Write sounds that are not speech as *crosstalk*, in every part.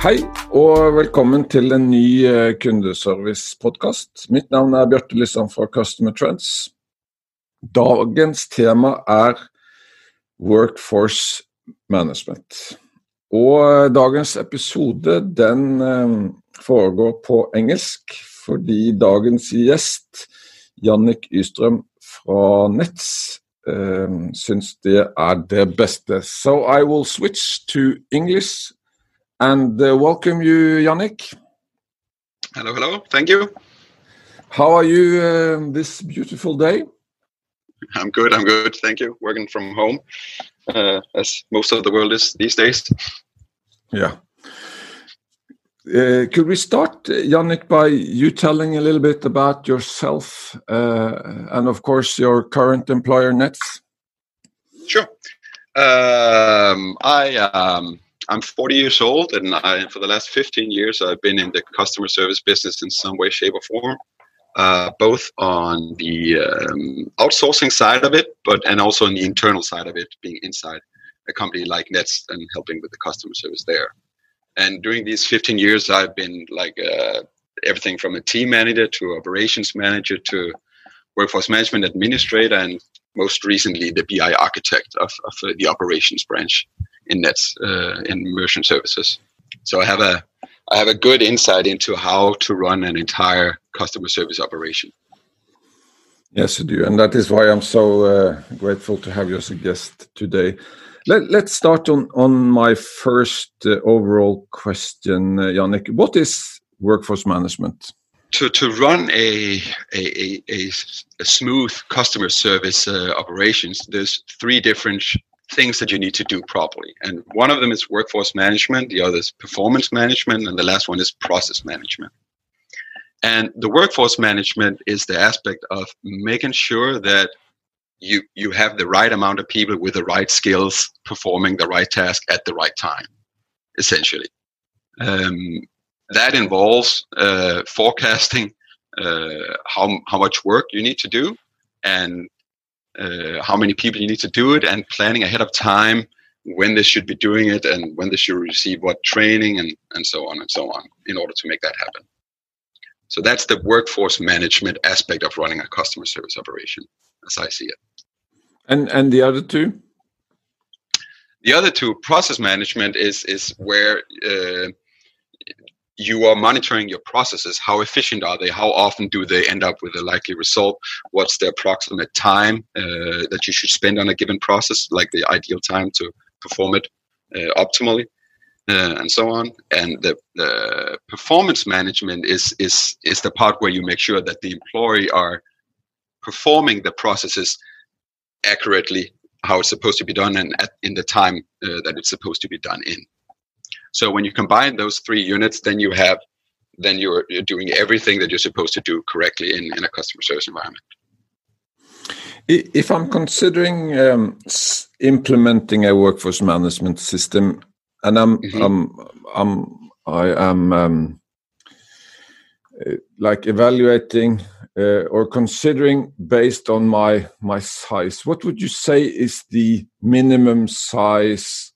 Hei og velkommen til en ny eh, kundeservice-podkast. Mitt navn er Bjarte Lysand fra Customer Trends. Dagens tema er Workforce Management. Og eh, dagens episode den eh, foregår på engelsk fordi dagens gjest, Jannik Ystrøm fra Nets, syns det er det beste. So I will switch to English and uh, welcome you, Yannick. Hello, hello. Thank you. How are you uh, this beautiful day? I'm good. I'm good. Thank you. Working from home, uh, as most of the world is these days. Yeah. Uh, could we start, Yannick, by you telling a little bit about yourself uh, and, of course, your current employer, Nets? Sure. Um, I um, I'm 40 years old, and I, for the last 15 years, I've been in the customer service business in some way, shape, or form. Uh, both on the um, outsourcing side of it, but and also on the internal side of it, being inside a company like Nets and helping with the customer service there. And during these 15 years, I've been like uh, everything from a team manager to operations manager to workforce management administrator, and most recently the BI architect of, of uh, the operations branch in Nets uh, in merchant services. So I have a I have a good insight into how to run an entire customer service operation. Yes, you do, and that is why I'm so uh, grateful to have you as a guest today. Let, us start on on my first uh, overall question, uh, Yannick. What is workforce management? To, to run a, a, a, a smooth customer service uh, operations, there's three different things that you need to do properly. And one of them is workforce management, the other is performance management, and the last one is process management. And the workforce management is the aspect of making sure that you you have the right amount of people with the right skills performing the right task at the right time, essentially. Um, that involves uh, forecasting uh, how how much work you need to do and uh, how many people you need to do it and planning ahead of time when they should be doing it and when they should receive what training and, and so on and so on in order to make that happen. So that's the workforce management aspect of running a customer service operation, as I see it. And and the other two? The other two, process management, is is where uh, you are monitoring your processes. How efficient are they? How often do they end up with a likely result? What's the approximate time uh, that you should spend on a given process, like the ideal time to perform it uh, optimally, uh, and so on. And the, the performance management is is is the part where you make sure that the employee are performing the processes accurately, how it's supposed to be done, and at, in the time uh, that it's supposed to be done in. So when you combine those three units, then you have then you're, you're doing everything that you're supposed to do correctly in, in a customer service environment. If I'm considering um, implementing a workforce management system, and I'm, mm -hmm. I'm, I'm I am um, uh, like evaluating uh, or considering based on my my size, what would you say is the minimum size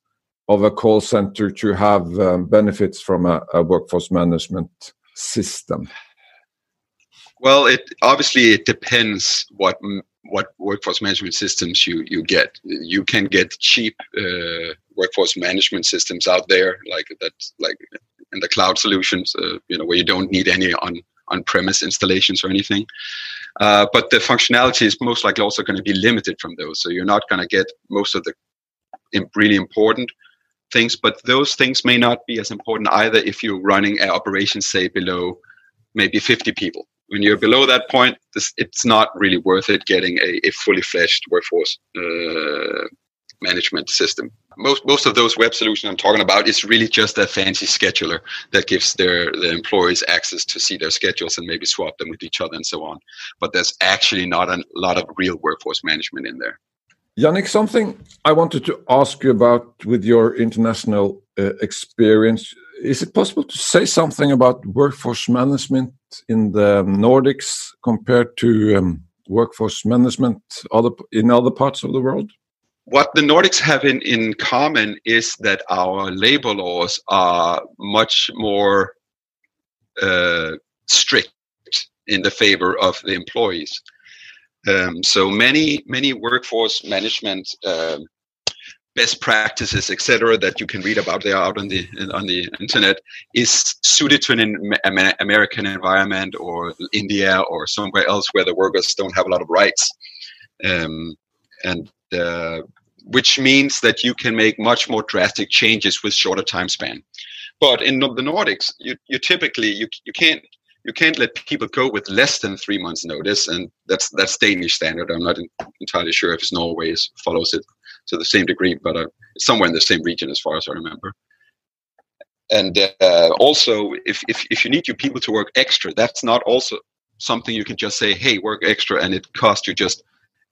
of a call center to have um, benefits from a, a, workforce management system? Well, it obviously it depends what what workforce management systems you you get. You can get cheap uh, workforce management systems out there, like that, like in the cloud solutions, uh, you know, where you don't need any on on-premise installations or anything. Uh, but the functionality is most likely also going to be limited from those. So you're not going to get most of the really important things, but those things may not be as important either if you're running an operation, say, below maybe 50 people. When you're below that point, this, it's not really worth it getting a, a fully fledged workforce uh, management system. Most most of those web solutions I'm talking about is really just a fancy scheduler that gives their the employees access to see their schedules and maybe swap them with each other and so on. But there's actually not a lot of real workforce management in there. Yannick, something I wanted to ask you about with your international uh, experience. Is it possible to say something about workforce management in the Nordics compared to um, workforce management other in other parts of the world? What the Nordics have in, in common is that our labor laws are much more uh, strict in the favor of the employees. Um, so many many workforce management um, best practices, etc., that you can read about they are out on the on the internet is suited to an American environment or India or somewhere else where the workers don't have a lot of rights, um, and uh, which means that you can make much more drastic changes with shorter time span. But in the Nordics, you, you typically you you can't you can't let people go with less than three months notice and that's that's danish standard. I'm not in, entirely sure if norway follows it to the same degree but uh, somewhere in the same region as far as i remember. And uh, also if, if if you need your people to work extra that's not also something you can just say hey work extra and it costs you just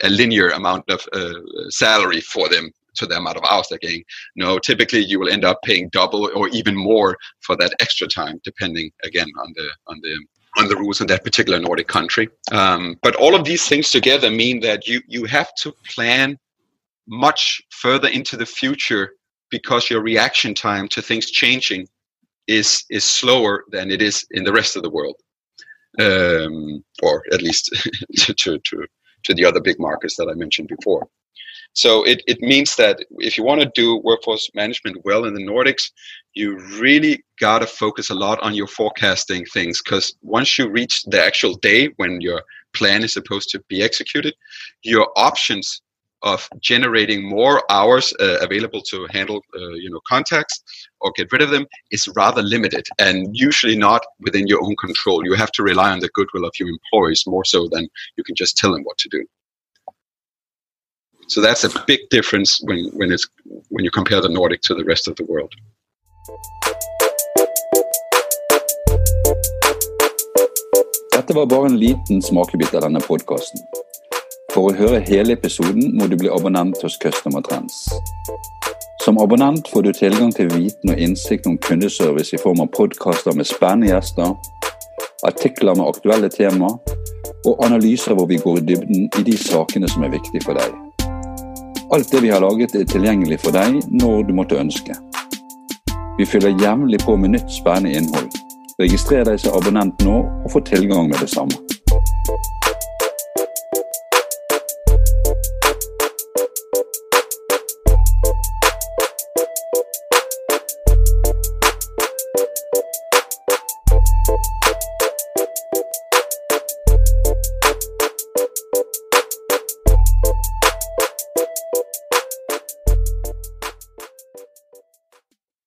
a linear amount of uh, salary for them to the amount of hours getting. No, typically you will end up paying double or even more for that extra time, depending again on the on the on the rules in that particular Nordic country. Um, but all of these things together mean that you you have to plan much further into the future because your reaction time to things changing is is slower than it is in the rest of the world, um, or at least *laughs* to, to to to the other big markets that I mentioned before. So it, it means that if you want to do workforce management well in the Nordics, you really got to focus a lot on your forecasting things because once you reach the actual day when your plan is supposed to be executed, your options of generating more hours uh, available to handle uh, you know contacts or get rid of them is rather limited and usually not within your own control. You have to rely on the goodwill of your employees more so than you can just tell them what to do so that's a big difference when, when, it's, when you compare the Nordic to the rest of the world. Dette var bare en liten smakebit av denne podkasten. For å høre hele episoden må du bli abonnent hos Customer Trends. Som abonnent får du tilgang til viten og innsikt om kundeservice i form av podkaster med spennende gjester, artikler med aktuelle tema og analyser hvor vi går i dybden i de sakene som er viktige for deg. Alt det vi har laget er tilgjengelig for deg når du måtte ønske. Vi fyller jevnlig på med nytt spennende innhold. Registrer deg som abonnent nå og få tilgang med det samme.